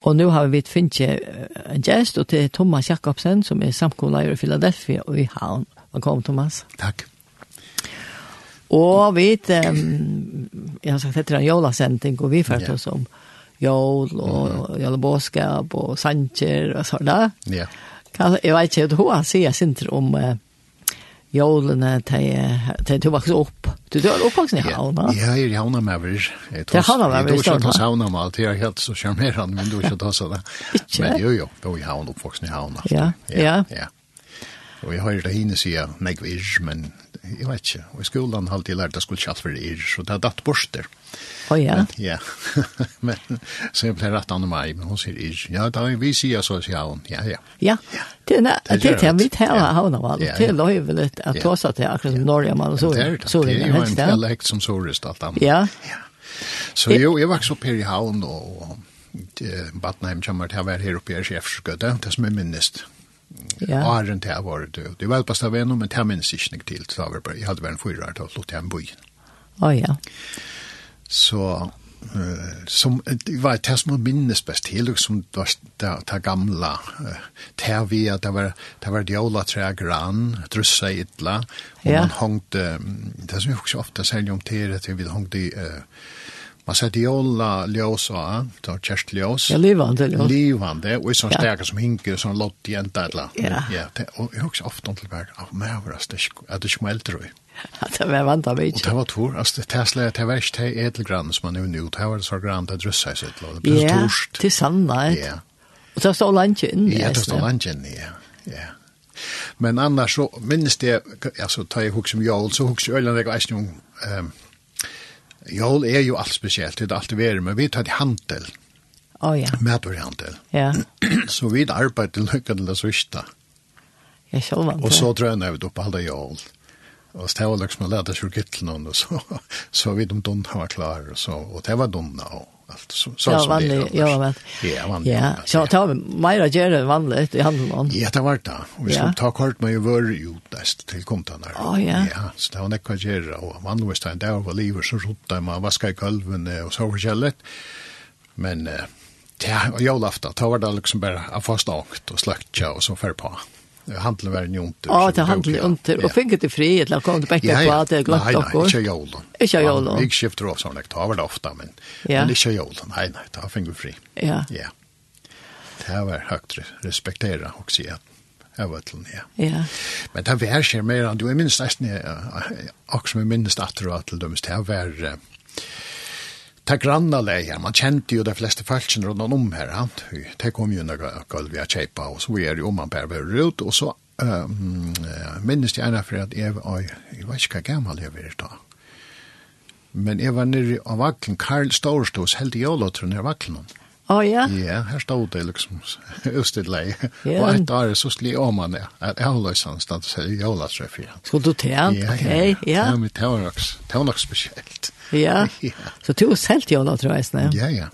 Og nu har vi finnet en gest, og til Thomas Jakobsen, som er samkomleier i Philadelphia og i Havn. Velkommen, Thomas. Takk. Og vi, um, jeg har sagt, etter en jolasending, og vi følte oss om jol, og mm. jolebåskap, og sanger, og sånn da. Ja. Yeah. Jeg vet ikke, du har sier sinter om... Uh, jolene til du vokste opp. Du er oppvoksen i Havna. Ja, jeg er i Havna med over. Det er Havna med over. Jeg tror ikke at Havna med alt. Jeg er helt så charmerende, men du er ikke tatt det. Ikke? Men jo, jo. Du er i Havna, oppvoksen i Havna. Ja, ja. ja. Og jeg har det henne sier, meg men jeg vet ikke, og i skolen har alltid lært at jeg skulle kjalt for det, så det er datt bort der. Å oh, ja? Men, ja, men, så jeg ble rett an meg, men hun sier ir, ja, da vi sier så, sier hun, ja, ja. Ja, det er det til mitt her av havna, man, det er løyvelig at ta seg til akkurat som Norge, man, og så Det er det, det er jo en dialekt som sårest alt annet. Ja. Så jo, jeg vokste opp her i havn, og Batnheim kommer til å være her oppe i Sjefsgøte, det som er minnest. Ja. Åren til jeg var det. Det var best av en, men det minnes ikke noe til. Så var jeg hadde vært en fyrer til å flytte hjem byen. Å oh, ja. Så uh, som, det var det som minnes best til, liksom det var det, det gamla. Det vi at det var, det var djola tre grann, drussa idla, og ja. man hongte, det som jeg også ofte sier om til, at vi hongte i uh, Man sätter jolla ljus och det var kjerst ljus. Ja, livande ljus. Livande, og i sån stärka som hinker, sånn lott jänta eller. Ja. Ja, og jeg har også ofte till värld, av mig överast, att det ikke som eldre. Ja, det var vant vanta mig. Och det var tvor, altså det täsla att det var inte edelgrann som man nu nu, det var så grann det att drössa sig og Det ble så torst. Ja, till sanna. Ja. Og det stod lunch inn, Ja, det stod lunch inne, ja. Ja. Men annars så minnes det, altså, tar jeg hukse om jag, så hugg så öljande jag om Jól er jo alt spesielt, det er alt vært, men vi tar til handel. Å oh, ja. Mætorhandel. Ja. så vi arbeider til lykke til det sørsta. Jeg selv vant. Og så drønner vi opp alle jól. Og så det var liksom å lade seg gitt noen, og så, så vi de dunna var klar, og, så, og det var dunna og allt så så ja, vanlig, det. Ja, men. Ja, vanligt. Ja, så ta mera gärna vanligt i handeln om. Ja, det var det. Och vi skulle ta kort med ju var ju dest till kontan där. Ja, ja. Ja, så det var näka gärna och man var stand där var lever så rotta man vaska i kalven och så förskället. Men Ja, jag lafta. Ta var det liksom bara fast åkt och slakta och så fär på handla var ju inte. Ja, det handla inte. Og fick det fri eller kom det Ja, på at det glatt och. nei, inte jol. Ikke jol. Jag skiftar av sån där tar det ofte, men ja. men inte jol. Nei, nej, ta finger fri. Ja. Ja. Det var högt respektera och se att jag vet inte. Ja. ja. Men det var skjer mer enn du er minst nästan också med minst att det var till dömst här var ta granna leja, man kjente jo de fleste falskene rundt om her, han. Det kom jo noe gulv jeg kjeipa, og så er det jo man bare var ut, og så um, minnes jeg ene for at jeg, jeg, jeg vet ikke hva gammel jeg var da. Men jeg var nere av vaklen, Karl Storstås, helt i jolotron nere av vaklen. Å ja? Ja, her stod det liksom utstidlig. Og et år så sli om man det. At jeg holder sånn stedet seg i jolatreffet. Skulle du til han? Ja, ja. Ja, men det var nok, det var nok spesielt. Ja, ja. så du har selv jolatreffet? Ja, ja.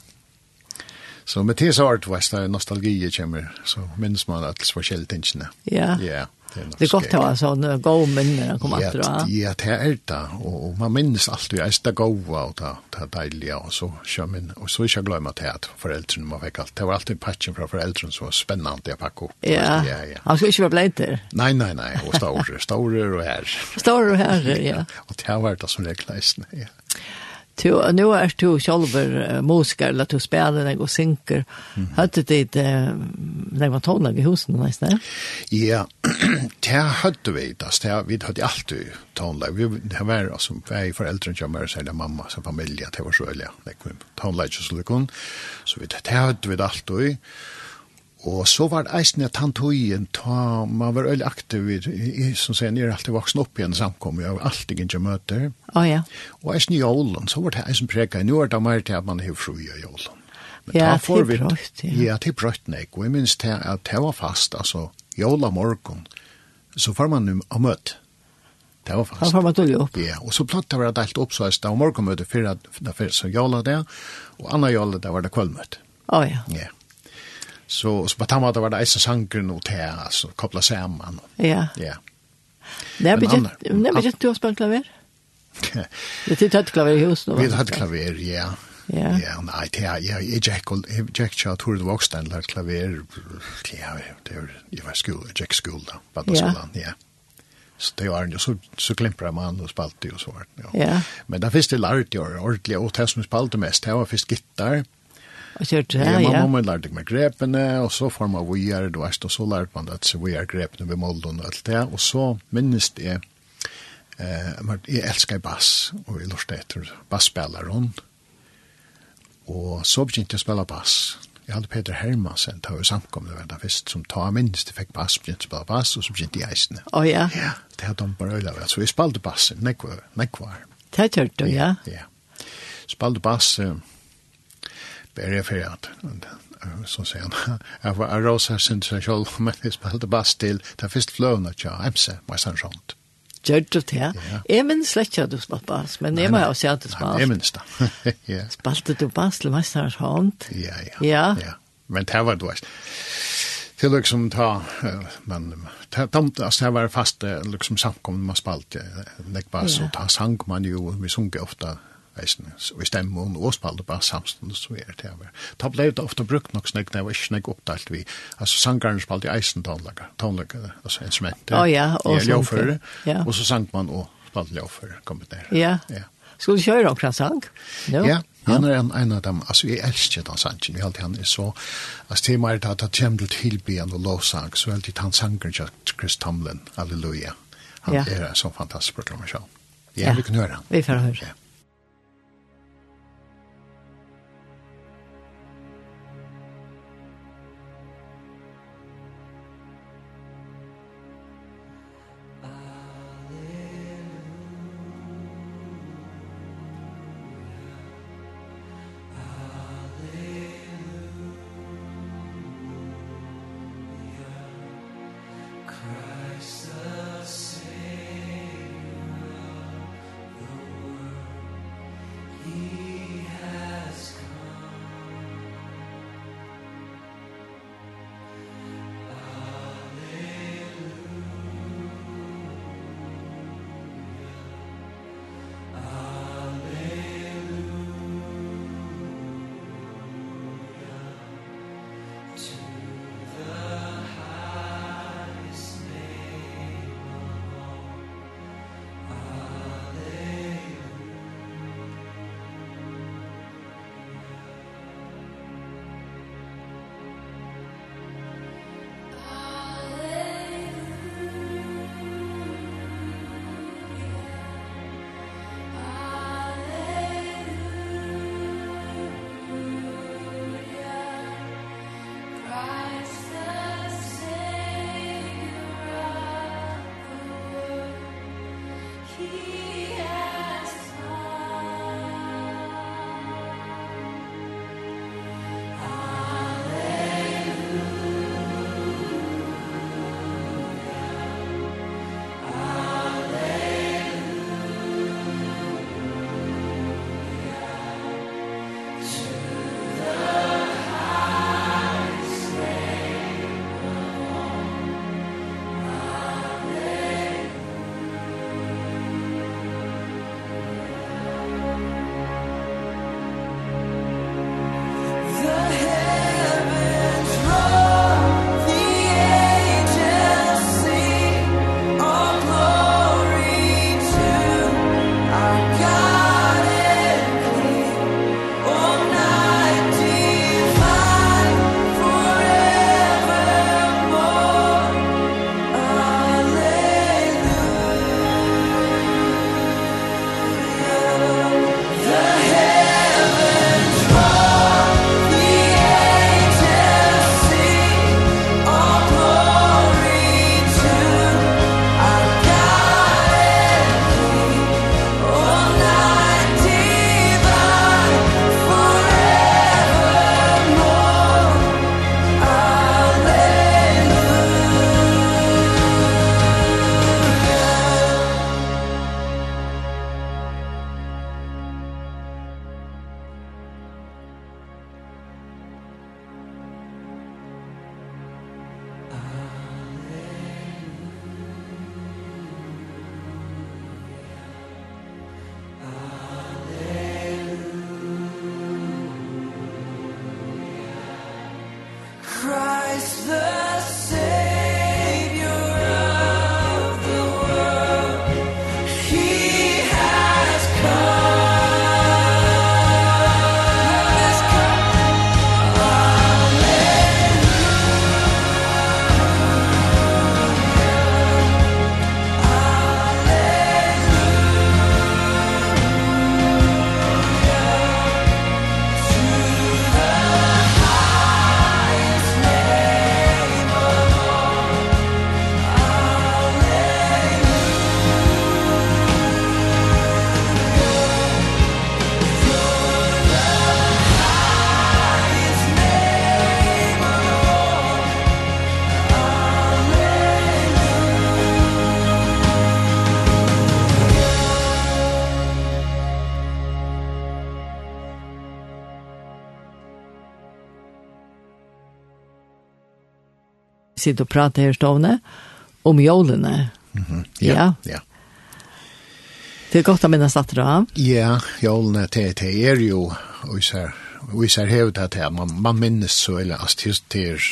Så med det så har det vært nostalgi kommer, så minnes man at det var tingene. Ja. Ja. Det er godt å ha sånne gode minner å komme etter. Ja, det er det. Og man minnes alltid jeg er det gode og det er deilig. Og så kommer man, og så ikke glemme til at foreldrene må fikk alt. Det var alltid patchen fra foreldrene som var spennende å pakke opp. Ja, han skulle ikke være bleiter. Nei, nei, nei. Og store, store og her. Stårer og her, ja. Og det har vært det som regleisende, ja. Tu, nu är du själv uh, musiker eller du spelar dig och synker. Mm. Hade det uh, när man tonade i husen nästan? Ja, det hade vi det. Vi hade alltid tonlag. Vi det var alltså vi föräldrar som var så där mamma som familj det var så eller det kom tonlag så det kom. Så vi det hade vi alltid. Og så var det eisen at han tog igjen, ta, man var øyelig aktiv, i, i, som sier, jeg er alltid voksen opp igjen samkommet, jeg var alltid ikke møter. Å oh, ja. Og eisen i jålen, så var det eisen preket, nå er det mer til at man har fru i jålen. Men ja, det er brøtt, ja. Ja, det er brøtt, nei, og jeg minns til at det var fast, altså, jåla morgen, så får man å møte. Det var fast. Da får man tullig opp. Ja, og så platt det var delt opp, så det var morgenmøte, for det var så jåla det, og anna jåla det var det kvøllmøte. Å oh, ja. Ja. Så så på tamma det var det isa sankren och te alltså koppla samman. Ja. Ja. Nej, men nej, men du har spelat klaver? Det är ett klaver i hus då. Vi hade klaver, ja. Ja. Ja, nej, det är jag jag Jack Jack Charles Tour the Rockstand där klaver. Ja, det är ju var skola, Jack skola då, vad det där. ja. Så det var ju så så klimprar man och spalt och så vart. Ja. Men där finns det lart ju ordentligt och det som spalt mest. Det var fisk gitarr. Och kört så här, ja. Mamma mamma lärde mig grepene, och så får man vidare, du vet, och så lärde man att så vidare grepene med molden och allt det. Och så minns det, eh, men jag älskar bass, och jag lärde efter basspelaren. Och så begynte jag spela bass. Jag hade Peter Hermansen, det var ju samkomna vända fest, som tar minst, fick bass, begynte spela bass, och så begynte jag isne. Åh oh, ja? Ja, det hade de bara öjla, så vi spelade bass, nekvar, nekvar. Det kört du, ja? Ja, ja. Spelade bass, eh, bare for at, så sier han, jeg var av rosa sin seg selv, men jeg spilte bass til det er første fløvene til MC, var sånn sånt. Gjør du det? Ja. Jeg minns slett ikke at du spilte bass, men jeg må jo si at du spilte. Jeg minns det, ja. Spilte du bass til mesterens hånd? Ja, ja, ja. Ja, Men det var det vært till liksom ta men tant alltså det var fast liksom samkomna man spalt det var så ta sank man ju vi sjunger ofta eisen, og i stemmen og spalte bare samstående så er det her. Da ble det ofte brukt nok snakk, det var ikke snakk oppdelt vi. Altså sangaren spalte i eisen tonlager, tonlager, altså instrumenter, oh, ja, og, ljøføre, ja. og så sang man og spalte ljøføre der. Ja. ja. Skulle du kjøre omkring sang? No? Ja, han er en, en av dem, altså jeg elsker den sangen, jeg alltid han er så, altså til meg er det at han kommer til tilbyen og lovsang, så er det han sanger til Chris Tomlin, Halleluja. Han ja. er en sånn fantastisk proklamasjon. Ja, ja, vi kan høre han. Vi får høre. Ja. sitter og pratar här stående om jolene. Mm -hmm. Ja, ja. ja. Det er godt å minnas att det Ja, jolene, det är ju og så här vi ser hevet at det man, man minnes så, eller as til til,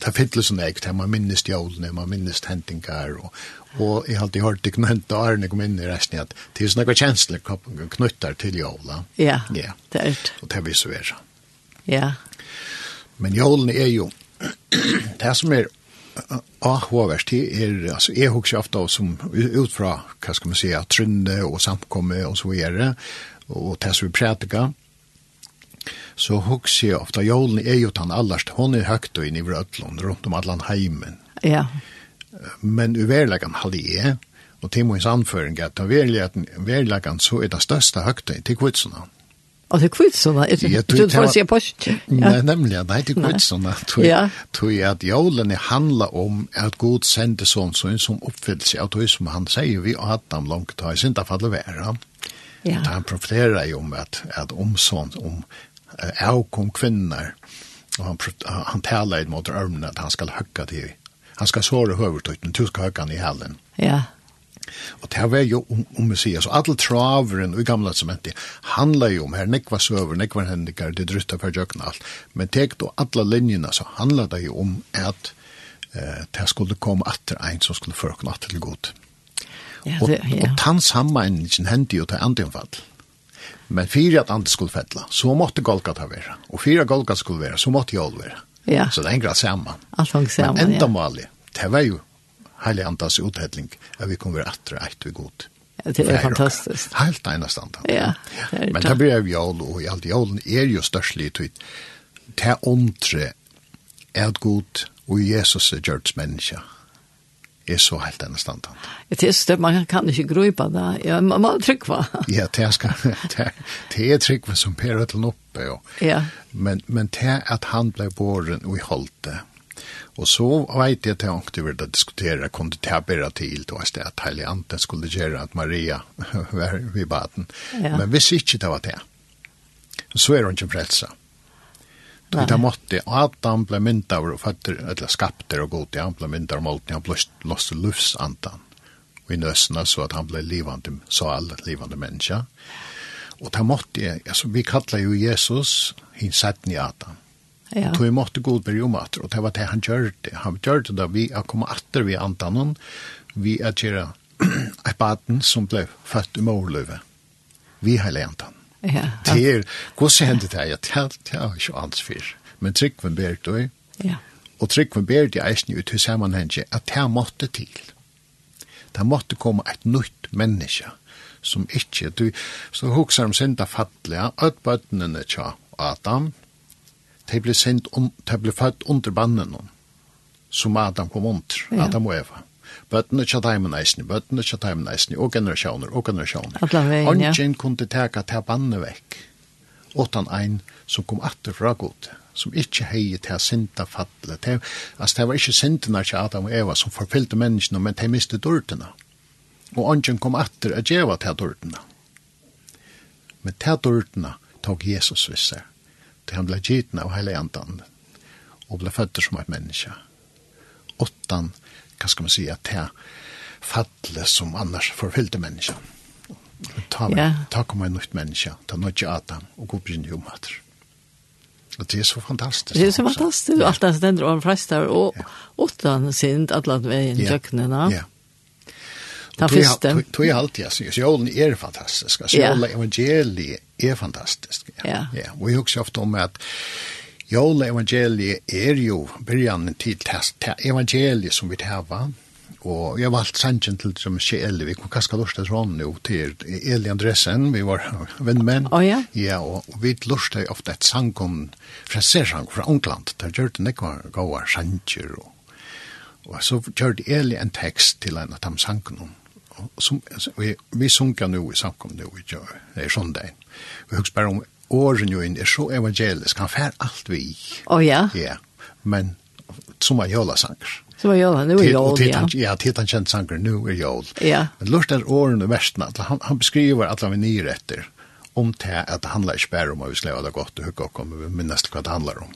ta fytles og nekt, man minnes jólene, man minnes hentingar, og, og jeg har alltid hørt det knønt og Arne kom inn i resten, at det er sånne kjensler knyttar til jóla. Ja, ja. det er det. Og det er vi Ja. Men jólene er jo det som er ahåverst, det er, altså, jeg husker ofte som ut fra, hva skal man si, trynne og samkomme og så videre, og det som vi prætika, så husker jeg ofte, Jolen er jo den allerst, hun er høgt og inn i Vrødlund, rundt om allan heimen. Ja. Men uverleggen halde jeg, og til min samføring, at verleggen, så er det største høgt i til kvitsene. Og det er kvitt såna. Du får se på. Nej, nemlig, nei, det er kvitt sånn, Tror jag att julen är handla om at Gud sender sånn, sånn som uppfyllelse av det som han sier, vi har haft dem långt tag. Sen där faller vara. Ja. Han profeterar jo om at, at om sånn, om avkom kvinner, og han han taler i mot ørmene at han skal hugga til, Han skal såre høvertøyten, du skal ska han i hallen. Ja. Og det var jo om, om Messias, og alle traveren i gamla testamentet handlar jo om her, nekva søver, nekva hendikar, det drutta for jøkken alt. Men tek då alla linjerna så handlar det jo om at eh, det skulle komme atter ein som skulle førkna atter til god. Ja, det, ja. Og, og tann sammenhengen hendte jo til antinfall. Men fyra at andre skulle fettla, så måtte Golgata være. Og fyra Golgata skulle være, så måtte Jol være. Ja. Så det engra saman. Allt hang saman, ja. Men enda ja. det var jo heilig andas uthetling, at vi kommer atre eit vi god. Ja, det er fantastiskt. Helt einastand. Ja, det er Men det blir av jól, og i alt jålen er jo størstlig tyd. Det ondre er god, og Jesus er gjørts menneska er så helt denne standan. Det er støtt, man kan ikke grupa det. Ja, man må trykva. ja, det er, skal, det, det er trykva som per til oppe. Jo. Ja. Men, men det at han ble båren og i holdt det, Og så vet jag att jag inte ville diskutere, kunde det här til, till då att att Helianten skulle gjøre att Maria var vid baden. Ja. Men visst inte det var det. Så är hon inte frälsa. Då det måtte Adam blev mynta och fatter eller skapter och god till han ble mynta av målten, han blåst loss lufsantan. Og i nøsene så att han blev livande så all livande människa. Och det måtte alltså vi kallar ju Jesus hin satt ni Adam Ja. Tog måtte god period atter, og det var det han gjør det. Han gjør det da vi er kommet atter vi antanen, vi er gjøre et baden som ble født i morløve. Vi heile antanen. Ja. Det er, hvordan hendte det? Ja, det er ikke ans fyr. Men tryggven ber du. ja. og tryggven ber det eisen ut til sammenhenge, at det måtte til. Det måtte komme et nytt menneske, som ikke, du, så hokser om synda fattelige, at bøttene tja Adam, de ble, sendt, um, de ble født under bannen som Adam kom under, ja. Adam og Eva. Bøttene tja taimen eisne, bøttene tja taimen eisne, og generasjoner, og generasjoner. Alla veien, ja. Ongen kunne teka til banne vekk, åttan ein som kom atter fra god, som ikkje hei til sinta fatle. Te, altså, det var ikkje sintene til Adam og Eva som forfyllte menneskene, men de miste dørtene. Og ongen kom atter at djeva til dørtene. Men til dørtene tok Jesus visse til han ble gitt av hele andan, og ble født som et menneske. Åttan, hva skal man si, at det fattelig som annars forfyllte mennesker. Ta, ja. ta kom en nytt menneske, ta nødt til Adam, og gå begynne jo mater. Og det er så fantastisk. Det er så fantastisk, ja. alt det stender over frester, og ja. åttan sind, alle veien, ja. kjøkkenene. Ja. Ta første. Tog jeg alltid, jeg synes, jorden er fantastisk. Altså, jorden evangeliet er fantastisk. Ja. ja. ja. Og jeg husker ofte om at Jola evangeliet er jo byrjan til evangeliet som vi tar tæva, og jeg har valgt sannsyn til som skje vi kom kanskje lort til sånn jo til Eli Andresen, vi var vennmenn. Å oh, ja? Ja, og, og vi lort til ofte et sang om, frasersang fra Ungland, der gjør det nekva gaua sanger, og, og så gjør det Eli en tekst til en av de sangene, og som, vi, vi sunker nå i samkom nå, i, i, i, i, i, i, Vi husker bare om åren jo inn er så evangelisk, han fær alt vi. Åh oh, ja? Ja, men som er jøla sanger. Som var jøla, nu er jøl, ja. Han, Ja, til han kjent sanger, nu er jøl. Ja. Men lort er åren og versen, han, han beskriver at han er nye etter, om til at det handler ikke bare om at vi skal leve det godt og hugge oss om, men minnes hva det handler om,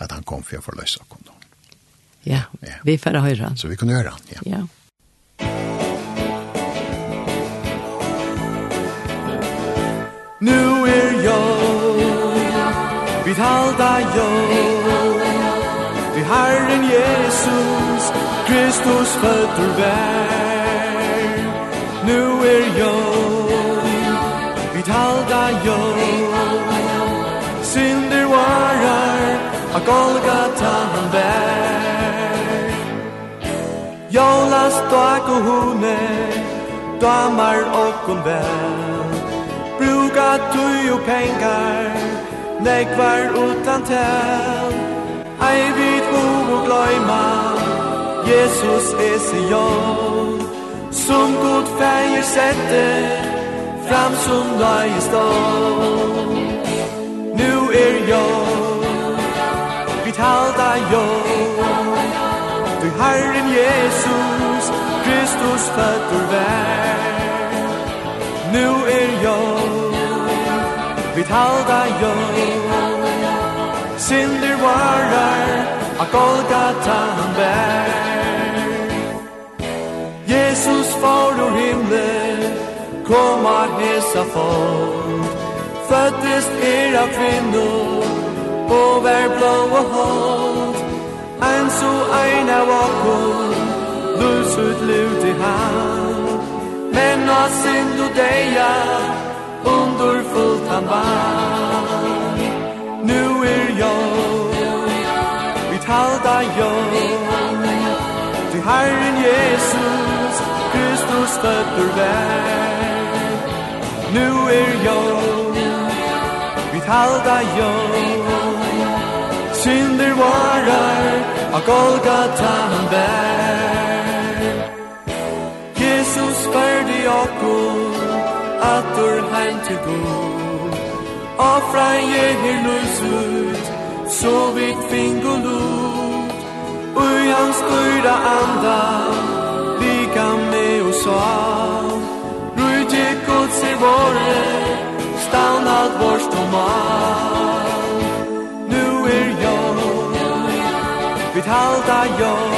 at han kom for å forløse oss. Ja, ja, vi får høre han. Så vi kunne høre han, ja. Ja. Nu er jag vid halda jag Vi Herren Jesus Kristus fötter vær Nu er jag vid halda jag Synder varar a Golgata han vær Jag dag og hone Damar och kon bruka tui og pengar Nekvar utan tel Ei vit bo og gløyma Jesus er sion Som god feir sette Fram som løye stål Nu er jo Vi talda jo Du Herren Jesus Kristus føtter vær Nu er jo Vid halda jön Synder varar A Golgata han bär Jesus far ur himle koma hesa folk Föttest er av kvinnor Og vær blå og hold En så ein av okkur Lus ut lut i hand Men av synd og deia wonderful han var Nu er jord Vi talda jord Til Herren Jesus Kristus fötter vær Nu er jord Vi talda jord Synder varar Av Golgata han vær Jesus færdig okkur atur heim til god Ofra jeg her lus ut Så vidt fingo lut Ui hans gøyra anda Lika med og sal Rui je god se våre Stan alt og mal. Nu er jag Vit halda jag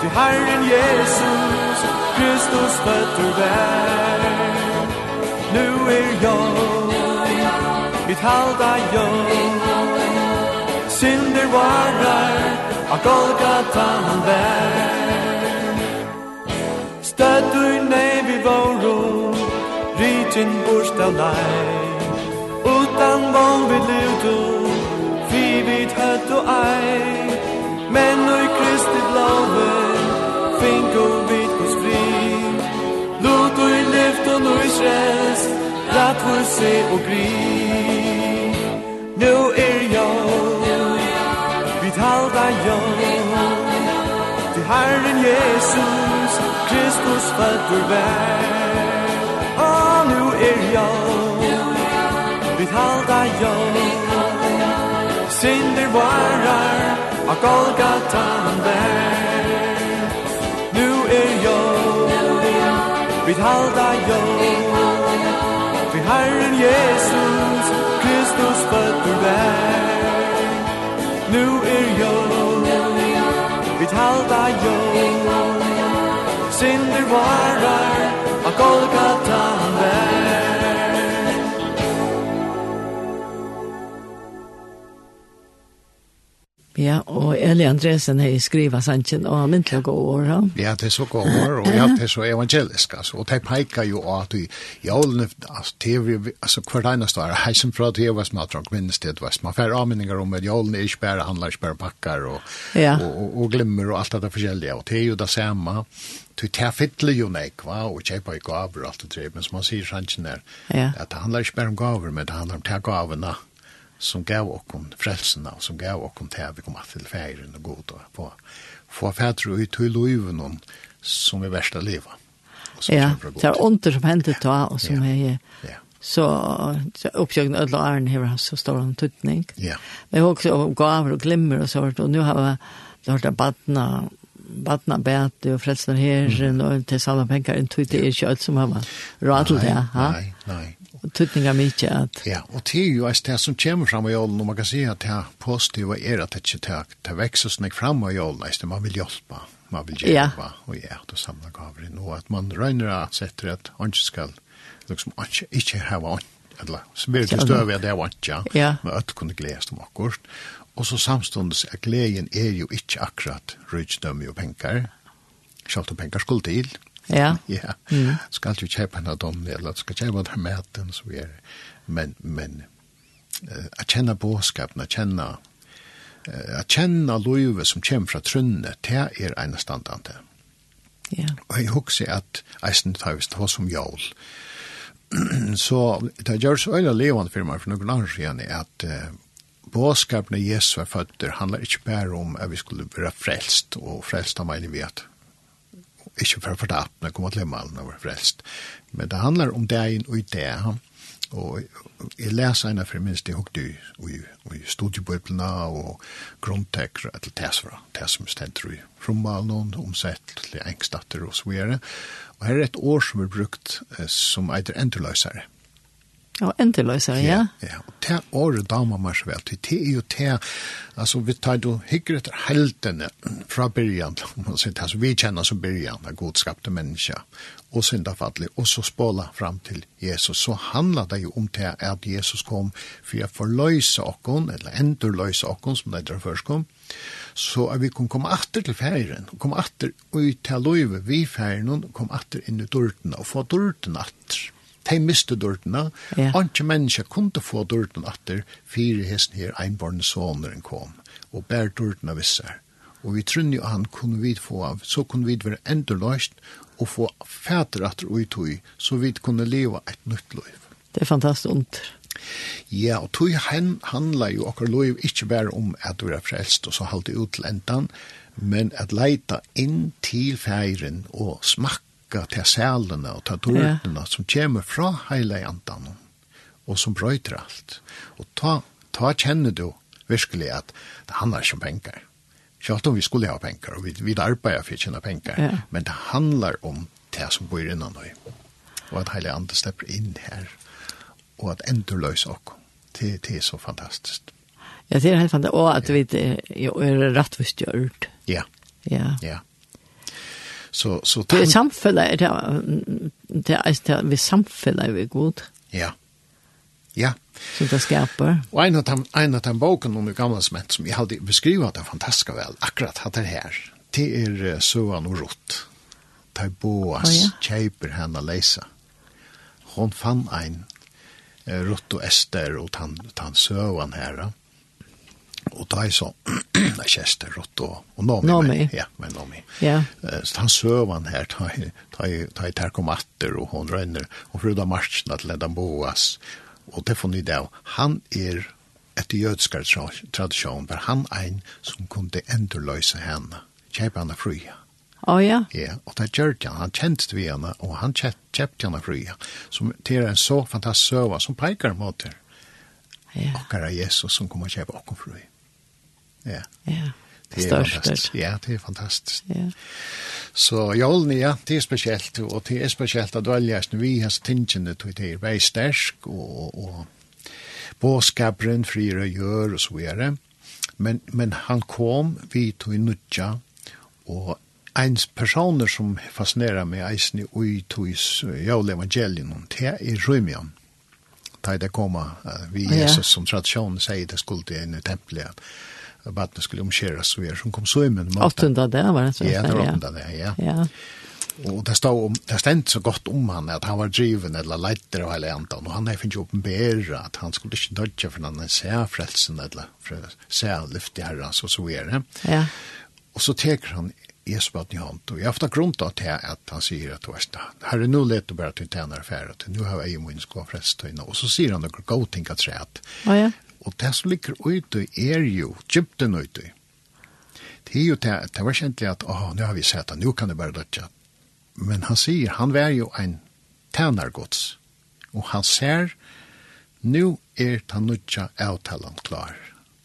Til Herren Jesus Kristus fötter vær Nu er jag Mitt halda jag Synder varar a Golgata han bär Stöd du nej vi våro Rytin borst av nej Utan vong vid luto Fri vid hött och aj Men nu i Kristi blåver Sion og vår se og gri Nu er jeg Vi talda jeg Til Herren Jesus Kristus fødder vær. Og nu er jeg Vi talda jeg Sinder varar Av Golgata han vær Nu er jeg halda jól. Vi Herren Jesus Kristus fötter vær Nu er jól. Vi halda jól. Synder varar A Golgata. Ja, og Eli Andresen har skrivet sannsyn og han myndelig gode over han. ja det er så gode over, og ja, det er så evangelisk. Altså, og det peker jo at i jævlen, altså, TV, altså hver eneste år, heisen fra TV var smadrak, minnes det var. Man får avmenninger om at jævlen er ikke bare handler, ikke bare pakker og, ja. og, og, og glimmer og alt det forskjellige. Og det er jo det samme. Du tar fytle jo nek, va, og kjøper i gaver og alt det tre, men som man sier sannsyn er, ja. at det handler ikke bare om gaver, men det handler om ta gavene som gav okkon frelsena, som gav okkom til at vi kom til feiren og god og få, få fædre ut til loven som er verst av livet. Ja, det er ånder som hendte da, og som ja. er ja. så så oppsøkende ødel og æren här så står han tutning. Ja. Men också gaver og glimmer og sånt og nu har jag det har badna badna bärt och frälsnar herren og til samme penger, en tuttning er ikke alt som har råd til det. Nej, nei. Och tyckningar mye at... Ja, og det er jo ett det som kommer fram av åldern og man kan si at det här positiva är att det inte det växer snäck fram i åldern. Man vil hjelpe, man vil hjälpa ja. og ja, det samler gaver inn, og at man röjner at setter at man ikke skal, liksom, ikke, ikke hava ha eller så blir smidigt stöv att det var ikke, ja. men at kunne gledes dem akkurat. og så samståndes at gleden er jo ikke akkurat röjtdömme og penger, selv om penger skulle til, Ja. ja. Mm. Skal du kjøpe en av dem, eller skal kjøpe den maten, så er det. Men, men, uh, å kjenne båskapen, å kjenne, uh, å kjenne lovet som kommer fra trunnet, det er en standante. Ja. Og jeg husker at eisen tar vi stå som jål. så det gjør så øyne levende for meg for noen år siden, er at uh, båskapen av Jesu er født, handler ikke bare om at vi skulle være frelst, og frelst av meg i vet ikke for å fortapt, men kommer til himmelen og være frelst. Men det handler om dagen og i det, og jeg leser henne for minst jeg hukte i, i studiebøyblene og grunntekker til tesvra, det som stender i rommalen, omsett til engstatter og så videre. Og her er et år som er brukt som eitir endurløsere. Mm Ja, endeløsere, ja. Ja, ja. og det året damer meg så vel til, det er jo det, altså vi tar jo hikker etter heltene fra byrjan, altså vi kjenner som byrjan av godskapte mennesker, og syndafattelig, og så spåla fram til Jesus. Så handlar det jo om det at Jesus kom for å forløse okken, eller enderløse okken, som det er først kom, så at vi kan komme atter til ferien, komme atter ut til løyve vi ferien, komme atter inn i dørtene, og få dørtene atter de miste dørtene, ja. andre mennesker kunne få dørtene atter, fire hesten her, einbarne soneren kom, og bær dørtene visse. Og vi trunni jo han kunne vi få av, så kunne vi være enda løst, og få fæter atter uttøy, så vi kunne leva et nytt liv. Det er fantastisk ondt. Ja, og tog han handler jo akkur loiv ikke bare om at du er frelst og så halte ut til endan, men at leita inn til feiren og smakka takka til sælene og til dårdene ja. som kommer fra hele andan og som brøyter alt. Og ta, ta kjenner du virkelig at det handler ikke om penger. Selv om vi skulle ha penger, og vi, vi arbeider for å tjene penger, ja. men det handler om det som bor innan høy. Og at hele andre stepper inn her, og at enda løser oss. Det, det er så fantastisk. Ja, det er helt fantastisk. Og at vi er, er rettvis gjørt. Ja. Ja. Ja. Så, så det er samfunnet, det er, det er, det er, vi samfunnet er vi god. Ja, ja. Så det skaper. Og en av dem, en av dem boken om gamla smätt som jag hade beskrivet det fantastiska väl, akkurat att det här, det är Sövan och Rott. Ta Boas, oh, ja. Kjeiper henne läsa. Hon fann en Rott och Ester och tan, tan Sövan här og da er så kjester rått og, og Nomi. Nomi. Men, ja, men Nomi. Ja. Yeah. Så han søv han her, ta i terkomatter og hon røyner, og fruda marsjene til den boas, og det får ni det, han er etter jødskar tradisjon, for han er en som kunne endurløse henne, kjøpe henne fria. Å oh, ja? Ja, og det gjør han, han kjente vi henne, og han kjøpte henne fria, som til en så fantastisk søva som peikar mot her. Ja. Yeah. er Jesus som kommer kjøpe okken fria. Ja. Ja. Det er størst. Ja, det er fantastisk. Ja. Så jolene, ja, det er spesielt, og det er spesielt at dølgjast vi har tingene til det er vei stersk, og, og båskaperen frier og gjør, og så videre. Men, men han kom, vi tog i nudja, og en personer som fascinerar meg eisen i ui tois jævla evangelien, det er Rymian. Da det kommer, vi Jesus som tradisjonen sier det skulle inn en tempel, at vattnet skulle omkjøres så er som kom så i min måte. Åttende det var det? så. Ja, det var åttende det, ja. ja. Og det stod, om, det stod så godt om han at han var driven eller leiter av hele andan, og han har finnet åpenbæra at han skulle ikke dødja for han ser frelsen eller ser i herra, så så er det. Ja. Og så teker han Jesu vatten i hånd, og jeg har haft grunn til at han sier at herre, nå let du bare til tjener affæret, nå har jeg jo min skåfrest, og så sier han noen god ting at tre at, Og det som ligger ute er jo djupten ute. Det er jo det, det var kjentlig at, åh, nå har vi sett det, nå kan det bare dødja. Men han sier, han var jo en tænargods. Og han ser, nå er den nødja avtalen klar.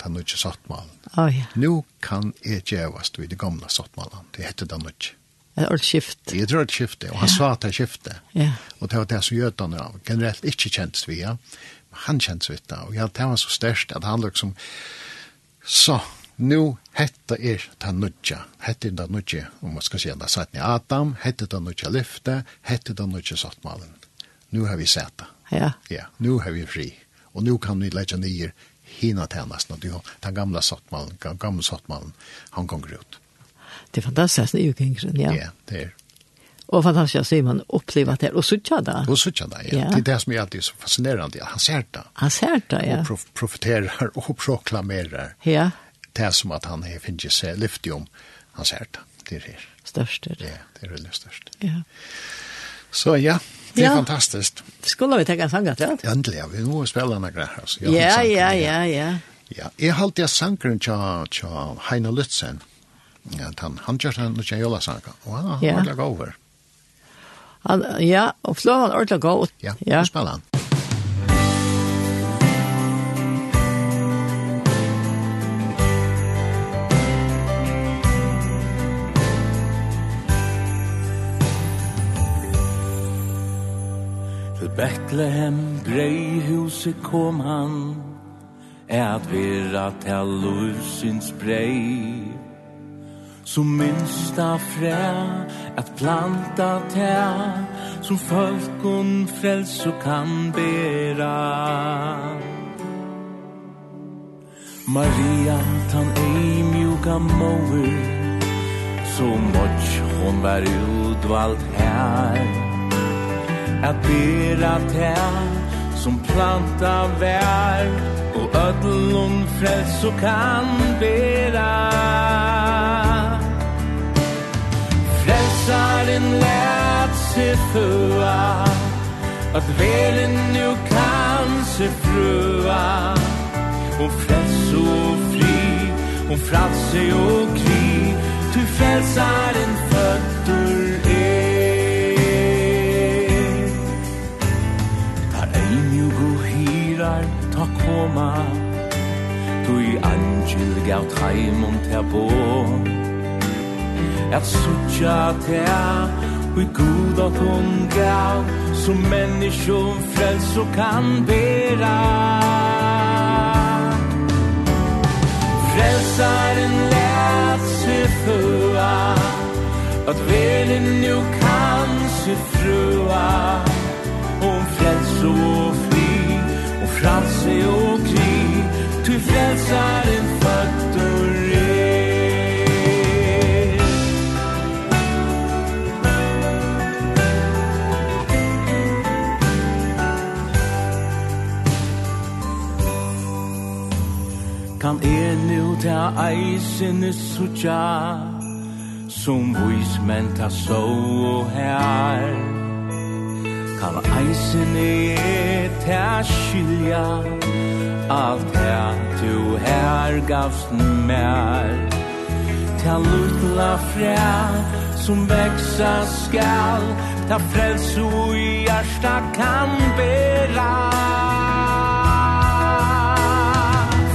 Den nødja sattmalen. Oh, ja. Nå kan jeg djevast vid det gamla sattmalen. Det heter det nødja. Det er skift. Det er et skift, og han ja. sa at det er skiftet. Ja. Og det var det som gjør det generelt ikke kjentes vi, ja han kjent det, og ja, det var så størst at han liksom, så, nu hetta er ta nudja, hetta er ta nudja, om man skal si det, satt ni Adam, hetta ta nudja lyfte, hetta ta nudja sattmalen. Nu har vi sett det. Ja. Ja, nu har vi fri. Og nu kan vi lägga ner hina tjänast, den gamla sattmalen, den gamla sattmalen, han kommer ut. Det er fantastiskt, det är ju kring, ja. Ja, det är Och fantastiskt å se man uppleva det och sådär där. Och så där. Ja. Det är det som er alltid så fascinerande. Han ser det. Han ser det, ja. Och prof profiterar och proklamerar. Ja. Det som att han har finns sig lyftig om. Han ser det. Det är det. Störst det. Ja, det er veldig störst. Ja. Så ja, det är ja. fantastiskt. Skulle vi ta en sång Ja, det? ja. vi måste spela några altså. Ja, ja, ja, ja, ja. Ja, jeg har alltid sangren til tja Lutzen. Ja, han, han gjør den Lucia Jola-sangen. og han har yeah. varit över. Han, ja, og flå han ordentlig god. Ja, ja. og spiller han. Til Bethlehem breihuset kom han, er at vera til lusins brei, Som minsta frä Att planta tä Som folkon fräls och kan bära. Maria tan ei mjuka mover Så much hon var utvald här. Att bära tä Som planta vär Och ödlon fräls och kan bära. snart en lært sig føa Og velen nu kan se frøa Hon frels og fri Hon frelse og krig Du frelsar en føtter er. Tar ein jugo hirar Ta koma. Du i angel gav treim om terborn at sucha ta vi god at hon gav Som människor frels og kan bera. Frelsaren lät sig föa At velen nu kan sig frua ta eisen sucha Som vis men ta so her Kan eisene ta skilja Alt her du her gavst mer Ta lutla frä som växa skall Ta frälso i hjärsta kan bera.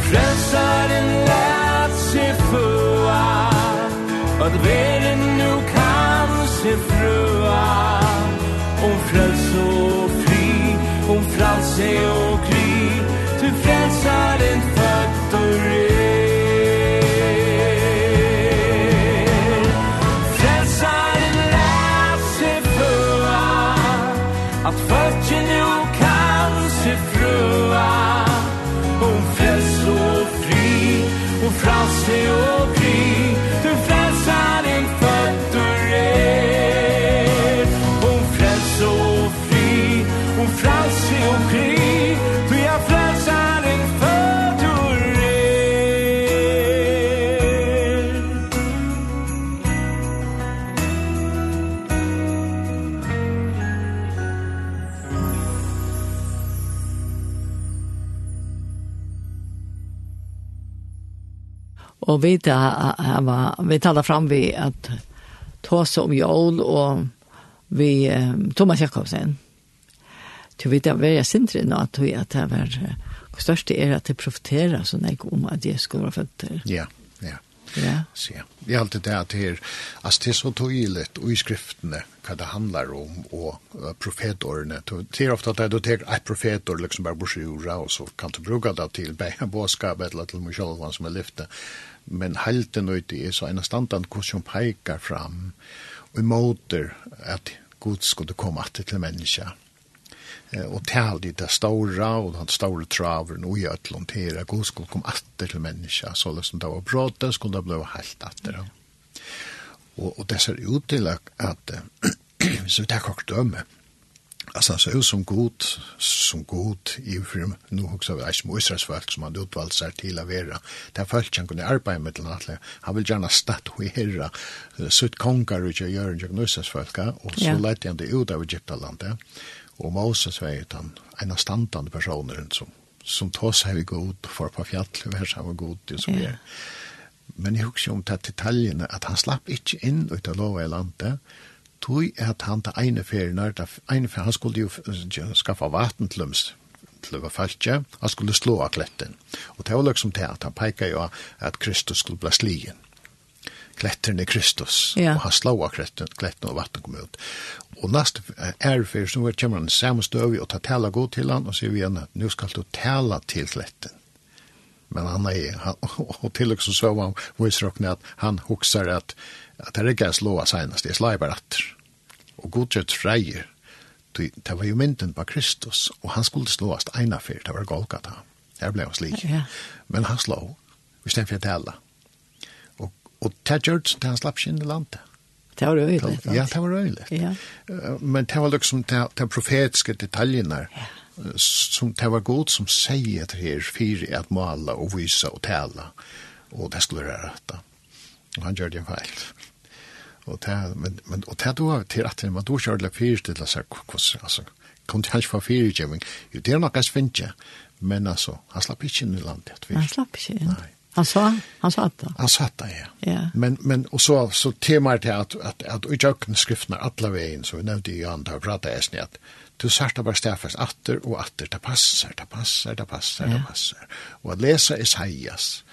Frelsaren lär sig føa At det nu kan se frøa. Om frels og fri Om frelse og kri Du frelsaren født og rik frelse og Og vi, tar, vi taler fram vi at tås om jól og vi Thomas Jakobsen. Du vet at jeg sindre nå at vi at det var det største er at det profiterer sånn jeg om at jeg skulle være født. Ja, ja. Ja. Så, ja. Det er alltid det at det er, altså det er så tydelig og i skriftene hva det handler om og uh, profetårene. Det er ofte at du tar et profetår liksom bare borsi och og så kan du bruke det til bæ båskapet eller til meg selv som er lyftet men helten ute er så en standard kurs som pekar fram og motor at Gud skulle komme att till människa. Eh, och tal det där stora och den stora traven och i ötlån till att Gud skulle komma att till människa. Så det som det var bra, det skulle det bli helt att det. Och, och det ser ut till att, att så det är kort döme. Alltså så ut som god, som god i film nu också vi är små Israels folk som han utvalt sig till att vara. Där folk kan kunna arbeta med den alla. Han vill gärna statuera sitt kongar och göra en Israels folk och så lät han det ut av Egyptalandet. Og Moses var ju den ene standande personer som som tog seg vi god for på fjäll var så god det som är. Men jeg husker om det detaljene, at han slapp ikke inn ut av lov i landet tog at han til ene ferien, ta ene ferien, han skulle jo skaffa vatten til dem, til å falske, han skulle slå av kletten. Og det var liksom til at han peker jo at Kristus skulle bli slien. Kletten er Kristus, ja. og han slå av kletten, kletten og vatten kom ut. Og næst er fyrir, så kommer han samme støv og ta tala god til han, og sier vi igjen at nå skal du tala til kletten. Men han är han, och till och med så var voice rock att han huxar att att det är gas låa senast det slibar att och god jet frejer det var ju mynten på Kristus och han skulle slåast ena fyrt det var Golgata. Där blev han slik. Ja. Men han slå vi stämmer för att alla. Och, och det gjorde han slapp sin landet. Det var øyelig. Ja, det var röjligt. Ja. Men det var liksom de profetiske detaljene. Ja som det var god som sier etter her fire at måle og vise og tale og det skulle være rett og han gjør det en feil og det men, men og det var til at man då kjørte det fire til å altså hvordan altså kom til hans for fire gjeving jo det er nok hans finne men altså han slapp ikke inn i landet han slapp ikke inn nei Han sa, han sa det. Han sa det, ja. ja. Men, men, og så, så temaet er at, at, at i jøkken skriftene alle veien, så vi nevnte jo han, da pratet jeg snitt, du sagt bara var stafest atter og atter, det passer, det passer, det passer, det passer. Og at lese Isaias,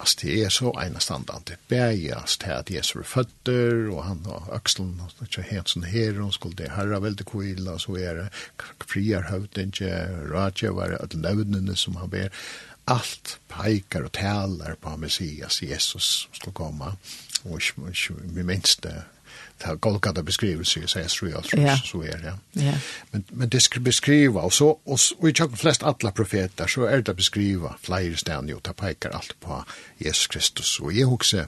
Alltså det är så enestandant, det bæges till att Jesus är fötter och han har öxeln och det er helt sån här och skulle det herra väldigt kvile, og så är det friar hövdinge, raja var det lövnene som han ber, allt pekar och talar på Messias, Jesus, som skulle komma. Och vi minns det, har Golgata beskrivelse i sägs tror jag så är det. Ja. Men men det ska beskriva och så och, och i flest alla profeter så är det beskriva flyger stan ju ta pekar allt på Jesus Kristus och jag också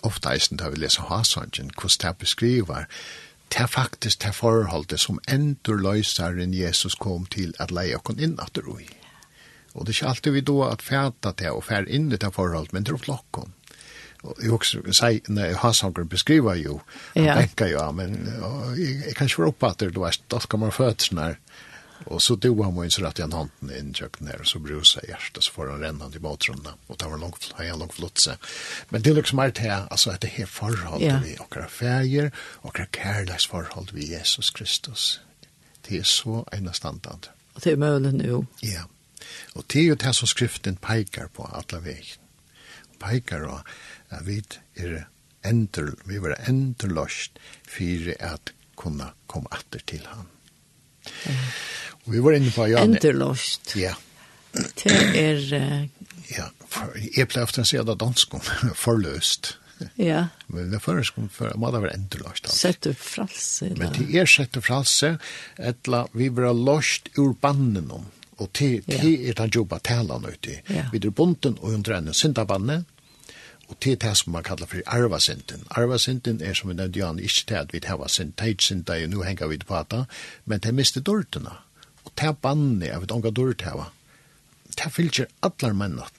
ofta isen där vi läser Hasangen kostar beskriva det faktiskt det förhållet som ändå lösaren Jesus kom till att leja kon in att ro i. Och det är alltid vi då att fäta det och fär in det här men det är flockom. Mm jeg også sier, når Hans beskriver jo, han ja. tenker jo, men jeg, jeg kan ikke være oppe at det, du vet, da kan man føde sånn og så do han har man så rett igjen hånden inn i kjøkken her, og så bruser jeg hjertet, så får han renne til båtrunna, og det var langt, har jeg langt flotse. Men det er liksom alt her, altså at det her forhold ja. vi, og feir, og kærleis forhold vi Jesus Kristus, det er så enestandant. Og det er mulig nå. Ja, og det er jo det som skriften peikar på alle veien. Peikar og at vi er endur, vi var endurlost for at kunne komme atter til han. Mm. Og vi var inne på Janne. Endurlost. Ja. Det er... Uh... Ja, for, jeg pleier ofte å si at det er dansk forløst. Ja. Men det føres kom for at det var endurlost. Sett upp fralse. Men det er sett upp fralse, etla vi var lost ur bannen om. Og til, til ja. er den jobba talan uti. Ja. Vi er bunten og under en syndabanne, Og til det som man kallar for arvasynden. Arvasynden er som vi nevnte Jan, ikke til at vi har sint, det er sint, nu henger vi det på det, men det er miste dørtene. Og det er bannet, jeg vet ikke dårt dørt her, det fylgjer allar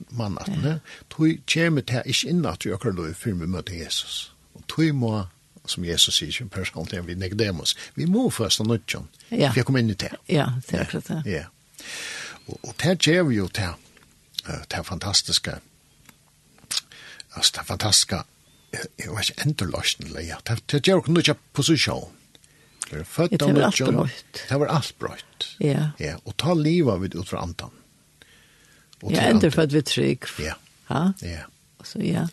mannatene, tog kjemme det ikke innat vi akkur lov før vi møter Jesus. Og tog må, som Jesus sier ikke personlig, vi negdemos, vi må først av nødtjon, for jeg kom inn i det. Ja, det er akkurat det. Ja. Og og det gjør vi jo det, det fantastiske, Altså, det er fantastisk. Jeg var ikke enderløsten, ja. Det gjør ikke noe posisjon. Det er var alt brøyt. Det var alt brøyt. Ja. Ja, og ta livet vid ut fra antan. Og Ja, enderfødt vid trygg. Ja. Ja. Ja. Så, ja.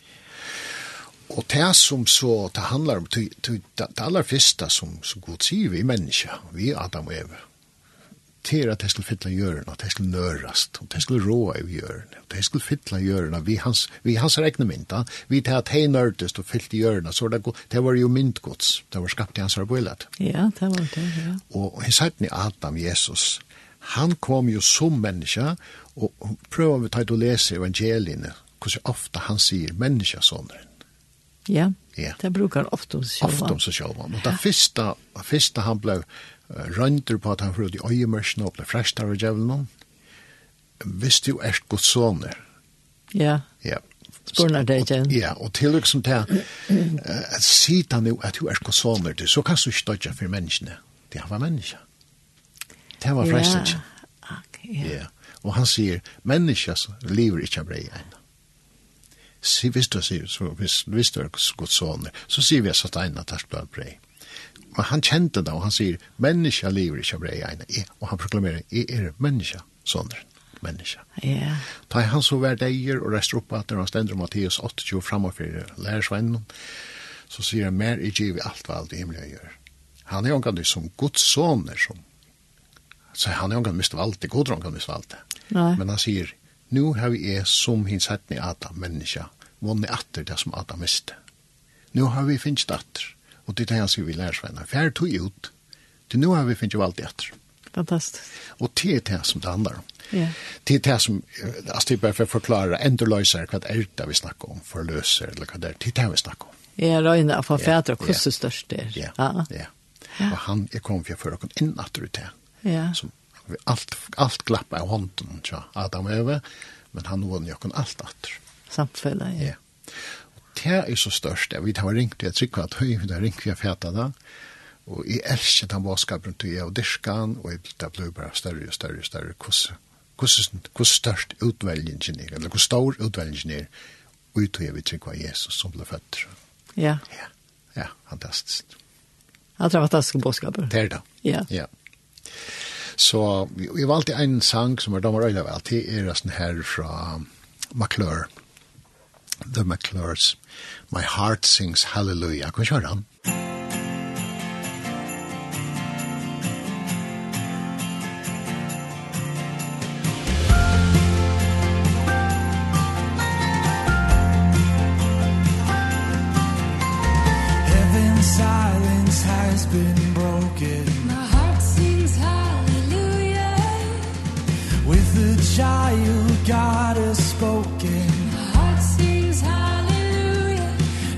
Og det som så, det handlar om, det det, det aller første som, som god sier vi mennesker, vi Adam og Eva, til at det skulle fylla gjøren, og det skulle nørast, og det skulle råa i gjøren, og det skulle fylla gjøren, vi hans, vi hans regne mynda, vi til at hei nørdest og fyllt gjøren, så det, det var jo myndgods, det var skapt i hans arbeilet. Ja, det var det, ja. Og, og i Adam, Jesus, han kom jo som menneske, og, og prøver vi ta å lese evangeliene, hvordan ofte han sier menneskesåneren. Ja, ja, det brukar ofte om seg selv. Ofte om seg selv, og det første, det første han ble, rønter på at han fyrir i øyemørsene og ble frestar av djevelen. Hvis du er godt sånne. Ja. Ja. Spurnar det igen. Ja, og til liksom det til at sida nu at du er godt sånne, så kan du ikke dødja for menneskene. Det var menneska. Det var frestar ikke. Ja. Ja. Og han sier, menneska lever ikke av brei enn. Si, hvis du sier, så hvis, hvis du er godt sånne, så sier vi at satan at det er brei og han kjente det, og han sier, menneska lever ikke av brei eina, og han proklamerer, jeg er menneska, sånne, menneska. Ja. Ta han så hver deier, og rester opp at han stender Mattias 28 framover lærersvennen, så sier han, mer i giv alt hva alt i himmelen gjør. Han er omgang som Guds soner, som, så han er omgang mist det god omgang mist nei. Men han sier, nu har vi er som hins hattni Adam, menneska, vunni atter det som Adam miste. Nu har vi finnst atter Og det er han sier vi lærersveina. Fær tog ut, til nå har vi finnet jo alt etter. Fantastisk. Og det er det som det handler om. Yeah. Det er det som, altså det er bare for å forklare, enda løser hva er det vi snakker om, for løser, eller hva det er, det er det vi snakker om. Ja, røyne, for fædre, hvordan det størst det er. Ja, ja. Og han er kommet for å få noen inn at det. Ja. Som vi alt, alt glappar av hånden tja Adam og Eve, men han vann jo kon alt åter samtfälla ja det er så størst. Jeg vet, jeg har ringt, jeg trykker at høy, jeg har ringt, jeg fæta da. Og jeg elsker den båtskapen til jeg og dyrskan, og jeg, det blir bare større og større og større. Hvor størst utvelgingen er, eller hvor stor utvelgingen er, uttøy vi trykker av Jesus som ble født. Ja. Ja, ja fantastisk. Ja, det er fantastiske bådskaper. Det er det. Ja. Ja. Så vi, vi valgte en sang som er damer øyne vel, det er sånn her fra McClure. The McClures. My heart sings hallelujah. Kom kjøre han. Heaven's silence has been broken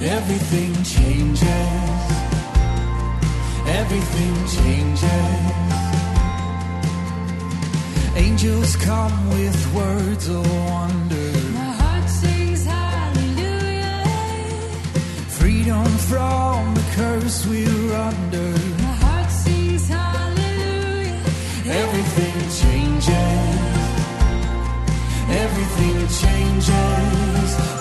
Everything changes. Everything changes. Angels come with words of wonder. My heart sings hallelujah. Freedom from the curse we're under. My heart sings hallelujah. Everything changes. Everything changes.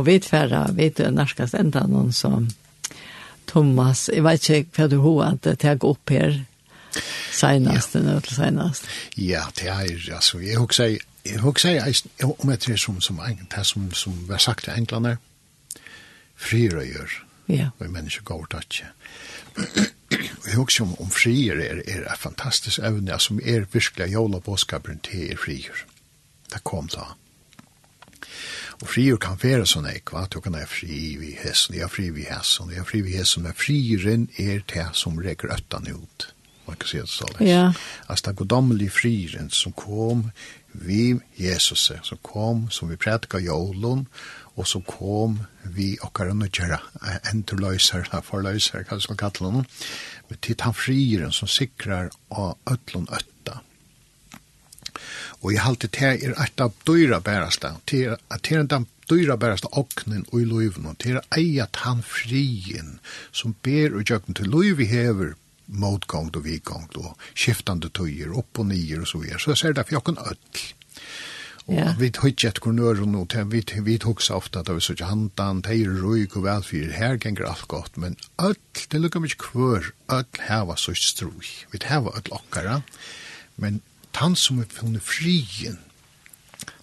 og vi tverra, vi er narskast enda noen som Thomas, jeg vet ikke hva du har at det går opp her senast, ja. til senast. Ja, det er, altså, jeg har ikke jeg har ikke om jeg tror som, som, det som, som var sagt til englene, frirøyer, ja. og mennesker går til Jeg husker om, om frier er, er et fantastisk evne, som er virkelig jola bådskapen til er frier. Det kom da. Og frier kan være sånn eik, va? Du kan ha fri vi hessen, jeg fri vi hessen, jeg fri vi hessen, men friren er det som reker øttan ut. Man kan si det sånn. Ja. Altså, det godomlige friren som kom vi Jesus, som kom, som vi prædika jolun, og som kom vi okkar og nødgjera, enterløyser, forløyser, hva skal kalla noen, men titt han friren som sikrar av øtlun øtt Og jeg halte det er et av dyra bærasta, til er at er den dyra bærasta oknen og i loivn, til er eiat han frien som ber og jøkken til loiv vi hever motgångt og vidgångt og skiftande tøyer, opp og nyer og så videre. Så jeg ser det for jokken ødel. Og ja. vi tar ikke et kornør og noe, vi, vi hugsa ofte at vi sier handan, teir, røyk og velfyr, her ganger alt godt, men öll, det lukkar mykje kvør, öll heva så stroi, vi heva öll okkara, men han som er funnet frien,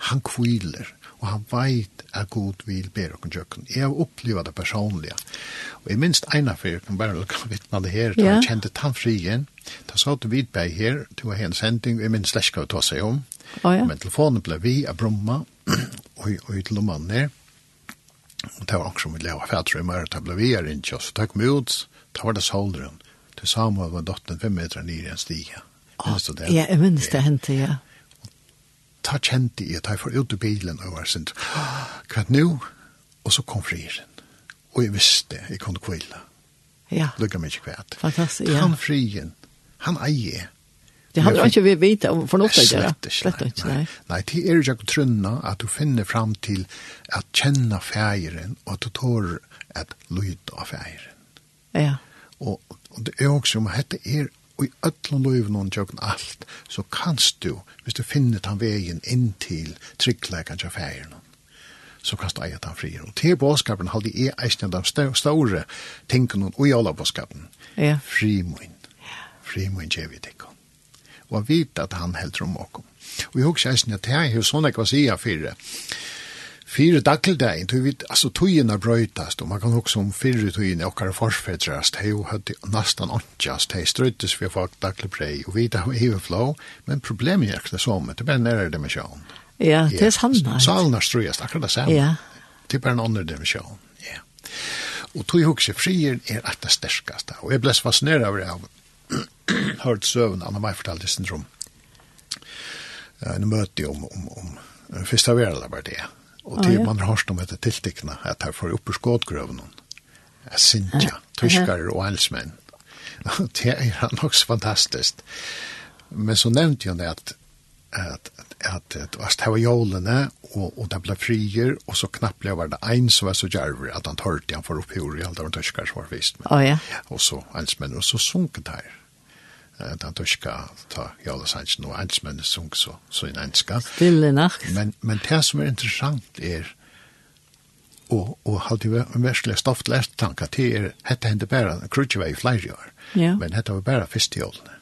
han kviler, og han veit at god vil ber okken jøkken. Jeg har opplevd det personlige. Og jeg minst ene for jeg kan bare lukke vittne det her, da han kjente tannfrien, da sa du vidbeg her, du har en sending, jeg minst slett skal ta seg om. Oh, ja. Men telefonen ble vi av Bromma, og, og til mannen her, og det var også som vi leva fætre i mer, da ble vi her innkjøst, og så kom vi ut, da var det solderen, til Samuel var dotteren fem meter nere i en stige, Altså det. Ja, jeg minns det hendte, ja. Ta kjente jeg, ta jeg for ut i bilen, og var sånn, hva er nå? Og så kom frieren. Og jeg visste, jeg kunne kvile. Ja. Lukka meg ikke kvært. Fantastisk, ja. Han frien, han eier. Det har ikke vi vite om for noe å gjøre. Slett ikke, slett ikke, nei. Nei, det er jo ikke trunna at du finner fram til at kjenne feiren, og at du tår at lyd av feiren. Ja. Og, og det er også om at dette er og i öllum og tjøkken alt, så kanst du, hvis du finner den vegin inn til tryggleikant av fægirn, så kanst du eie den frier. Og til båskapen halde jeg eisne av de store tingene og i alle båskapen. Ja. Frimun. Frimun tjevi tikkun. Og vita at han heldur om okkom. Og jeg husker eisne at jeg har sånn ekva sia fyrir fyra dagdein, du vet, alltså tøyina brøytast, og man kan också om fyra tøyina okkar forsfedrast, hei og høtti nastan ontjast, hei strøytis vi folk daglig brei, og vita hei hei flow, men problemet er ikke det som, det er bare nærere dimensjon. Ja, det er salen Salnar strøyast, akkurat det samme. Ja. Det er bare en andre dimensjon, ja. Og tog hukse frier er at det sterskaste, og jeg ble fascineret av det av hørt søvn, Anna Mai fortalte syndrom. Uh, nu møtte jeg om, om, om, om, om, om, om, om, om, om, Og til ah, ja. man har hørt om dette tiltikna, at her får oppe skådgrøven noen. Sintja, tyskere og elsmenn. det er nok så fantastisk. Men så nevnte jeg at at at at at det var jolene og og det ble frier og så knapt ble var det en som var så djerver at han tørte han for hur i alt av tyskar som var vist Å Oh, ja. Og så alls og så sunket her den tyska ta Jarlasansen og ensmennene sunk så, så i enska. Stille nacht. Men, men det som er interessant er, og, og hadde jo en verslig stoft lest tanka til er, hette hende bare, krutje var i flere år, ja. men hette var bare første jålene.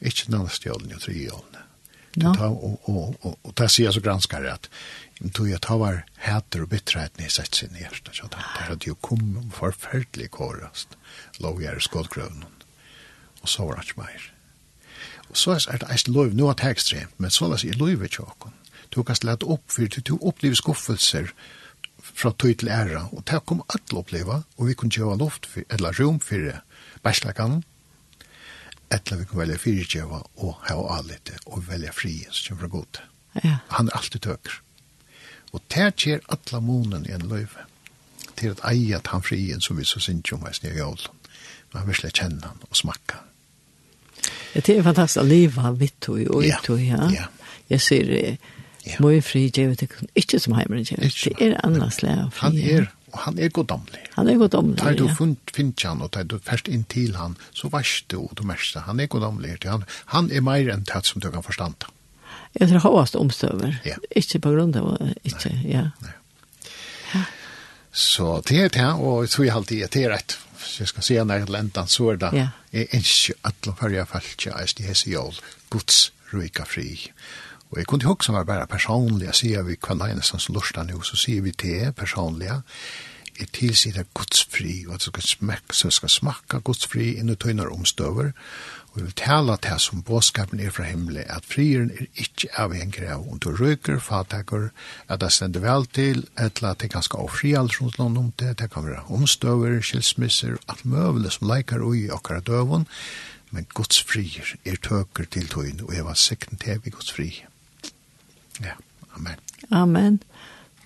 Ikke den andre jålene og tre jålene. No. Ta, og, og, og, og det sier så granskare at tog jeg ta var hæter og bitterheten i sett sin hjerte. Det hadde jo kommet forferdelig kårast, lov jeg i skådgrøvnen og så var det ikke mer. Og så er det ikke lov, nå er det ekstremt, men så er det lov ikke åkken. Du kan slett opp, for du opplever skuffelser fra tøy til æra, og det kom alle oppleva, og vi kunne gjøre luft, for, eller rom for bæslakan, eller vi kunne velge fyrtjøva og ha alite, og velge fri, som kommer fra god. Ja. Han er alltid tøkker. Og det skjer alle månen i en løyve, til at eie at han frien, som vi så synes om, er snøy i ålen. Men vil slett kjenne han og smakke han. Det är fantastiskt att leva vitt och ut og, ja. ja. Jeg ser det. Ja. Må fri givet det ikke som hemmen givet. Det er annars lär. Han er, og han er goddomlig. Han er är godomlig. Tar du fund finch han og tar du først inn til han så vars du og du märsta. Han er goddomlig. Han han er mer enn tätt som du kan förstå. Jeg tror hållast omstøver. Ja. Ikke på grunn av inte ja. Nej. Så det er det, og jeg tror jeg alltid det er rett hvis jeg skal se når jeg lenter, så er det yeah. jeg ønsker de førre falskje er det hese jål, Guds røyka fri. Og jeg kunne huske meg bare personlig, jeg sier vi kvann som lorsta nå, så sier vi det personlig, jeg tilsier det Guds fri, og at du skal smakke, så skal smakka Guds fri inn i tøyner omstøver, og og vil tala til som båskapen er fra himmelen, at frieren er ikke avhengig av om du røyker, fatakker, at det stender vel til, etla at det kan skal fri alt rundt land om det, det kan være omstøver, skilsmisser, alt møvelig som leikar ui okkar døven, men Guds frier er tøker til tøyen, og jeg var sikten til vi Guds fri. Ja, amen. Amen.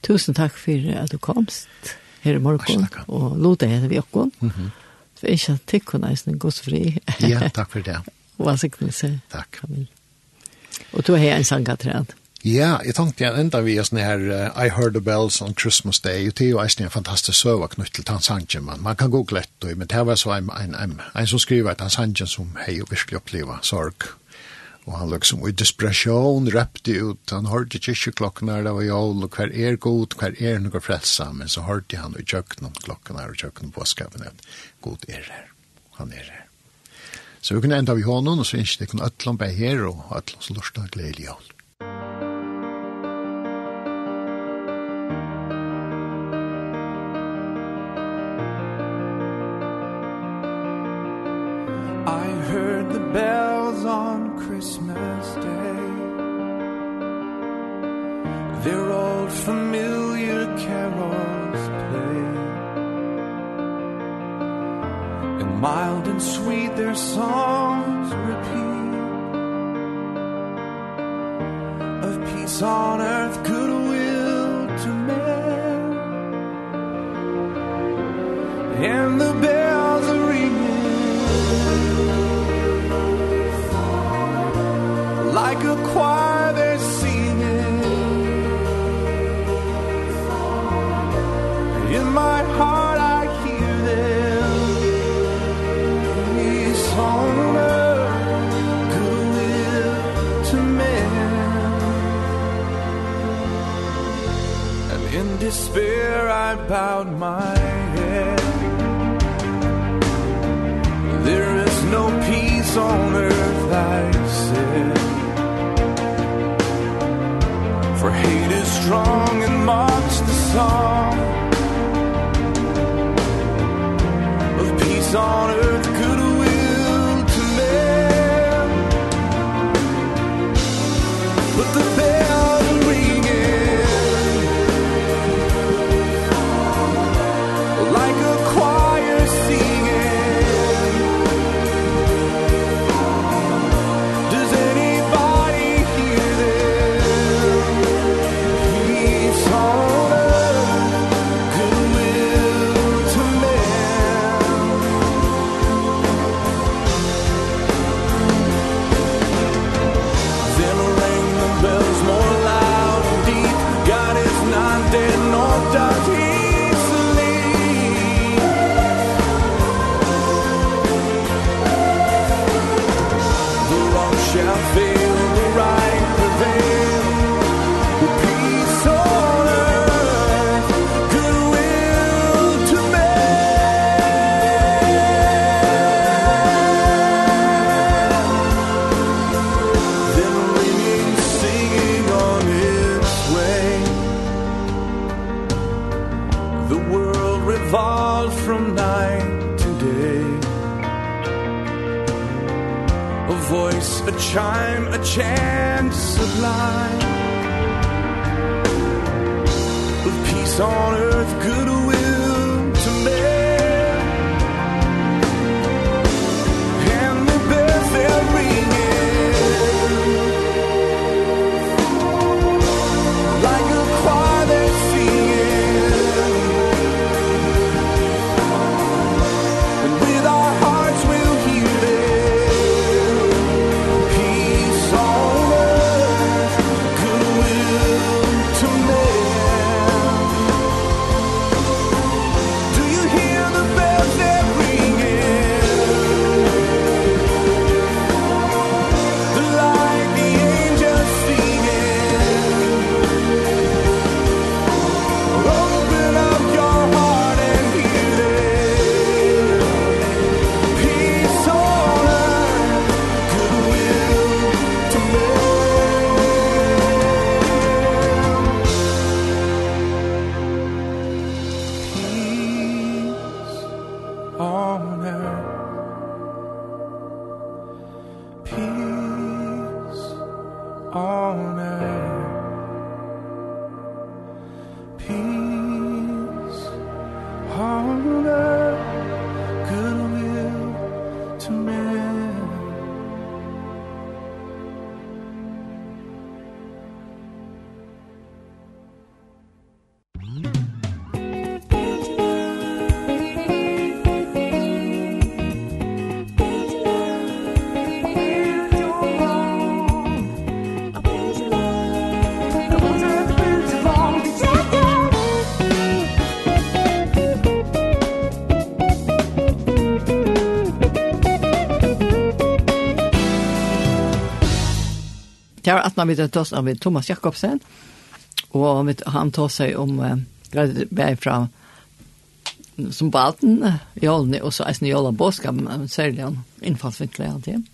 Tusen takk for at du komst her i morgen, og lote heter vi okkon. Mm -hmm for ikke at det kunne jeg en god fri. ja, takk for det. Hva siktelse. Takk. Kamil. Og du har en sang at Ja, jeg tenkte jeg enda vi er sånn her uh, I Heard the Bells on Christmas Day, og det er jo eisen en fantastisk søva knytt til Tansangen, men man kan gå glett, men det var så en, en, en, en som skriver Tansangen som hei og virkelig oppleva sorg Og han liksom i desperation repte ut, han hørte ikke klokkene her, det var jól, og hver er god, hver er noe frelsa, men så hørte han i kjøkkenen, klokken her og kjøkkenen på skapen, at god er her, han er her. Så vi kunne enda vi hånden, og så innskje det kunne øtlom bei her, og øtlom så lortet gledelig jól. Mild and sweet their songs repeat. Of peace on earth, goodwill to men. And despair I bowed my head. There is no peace on earth I said. For hate is strong and mocks the song. Of peace on earth could Det var att man vet att av Thomas Jakobsen og vet, han tar sig om eh, grej fram som balten i Holne och så är snöla boskap säljer han infallsvinklar alltid.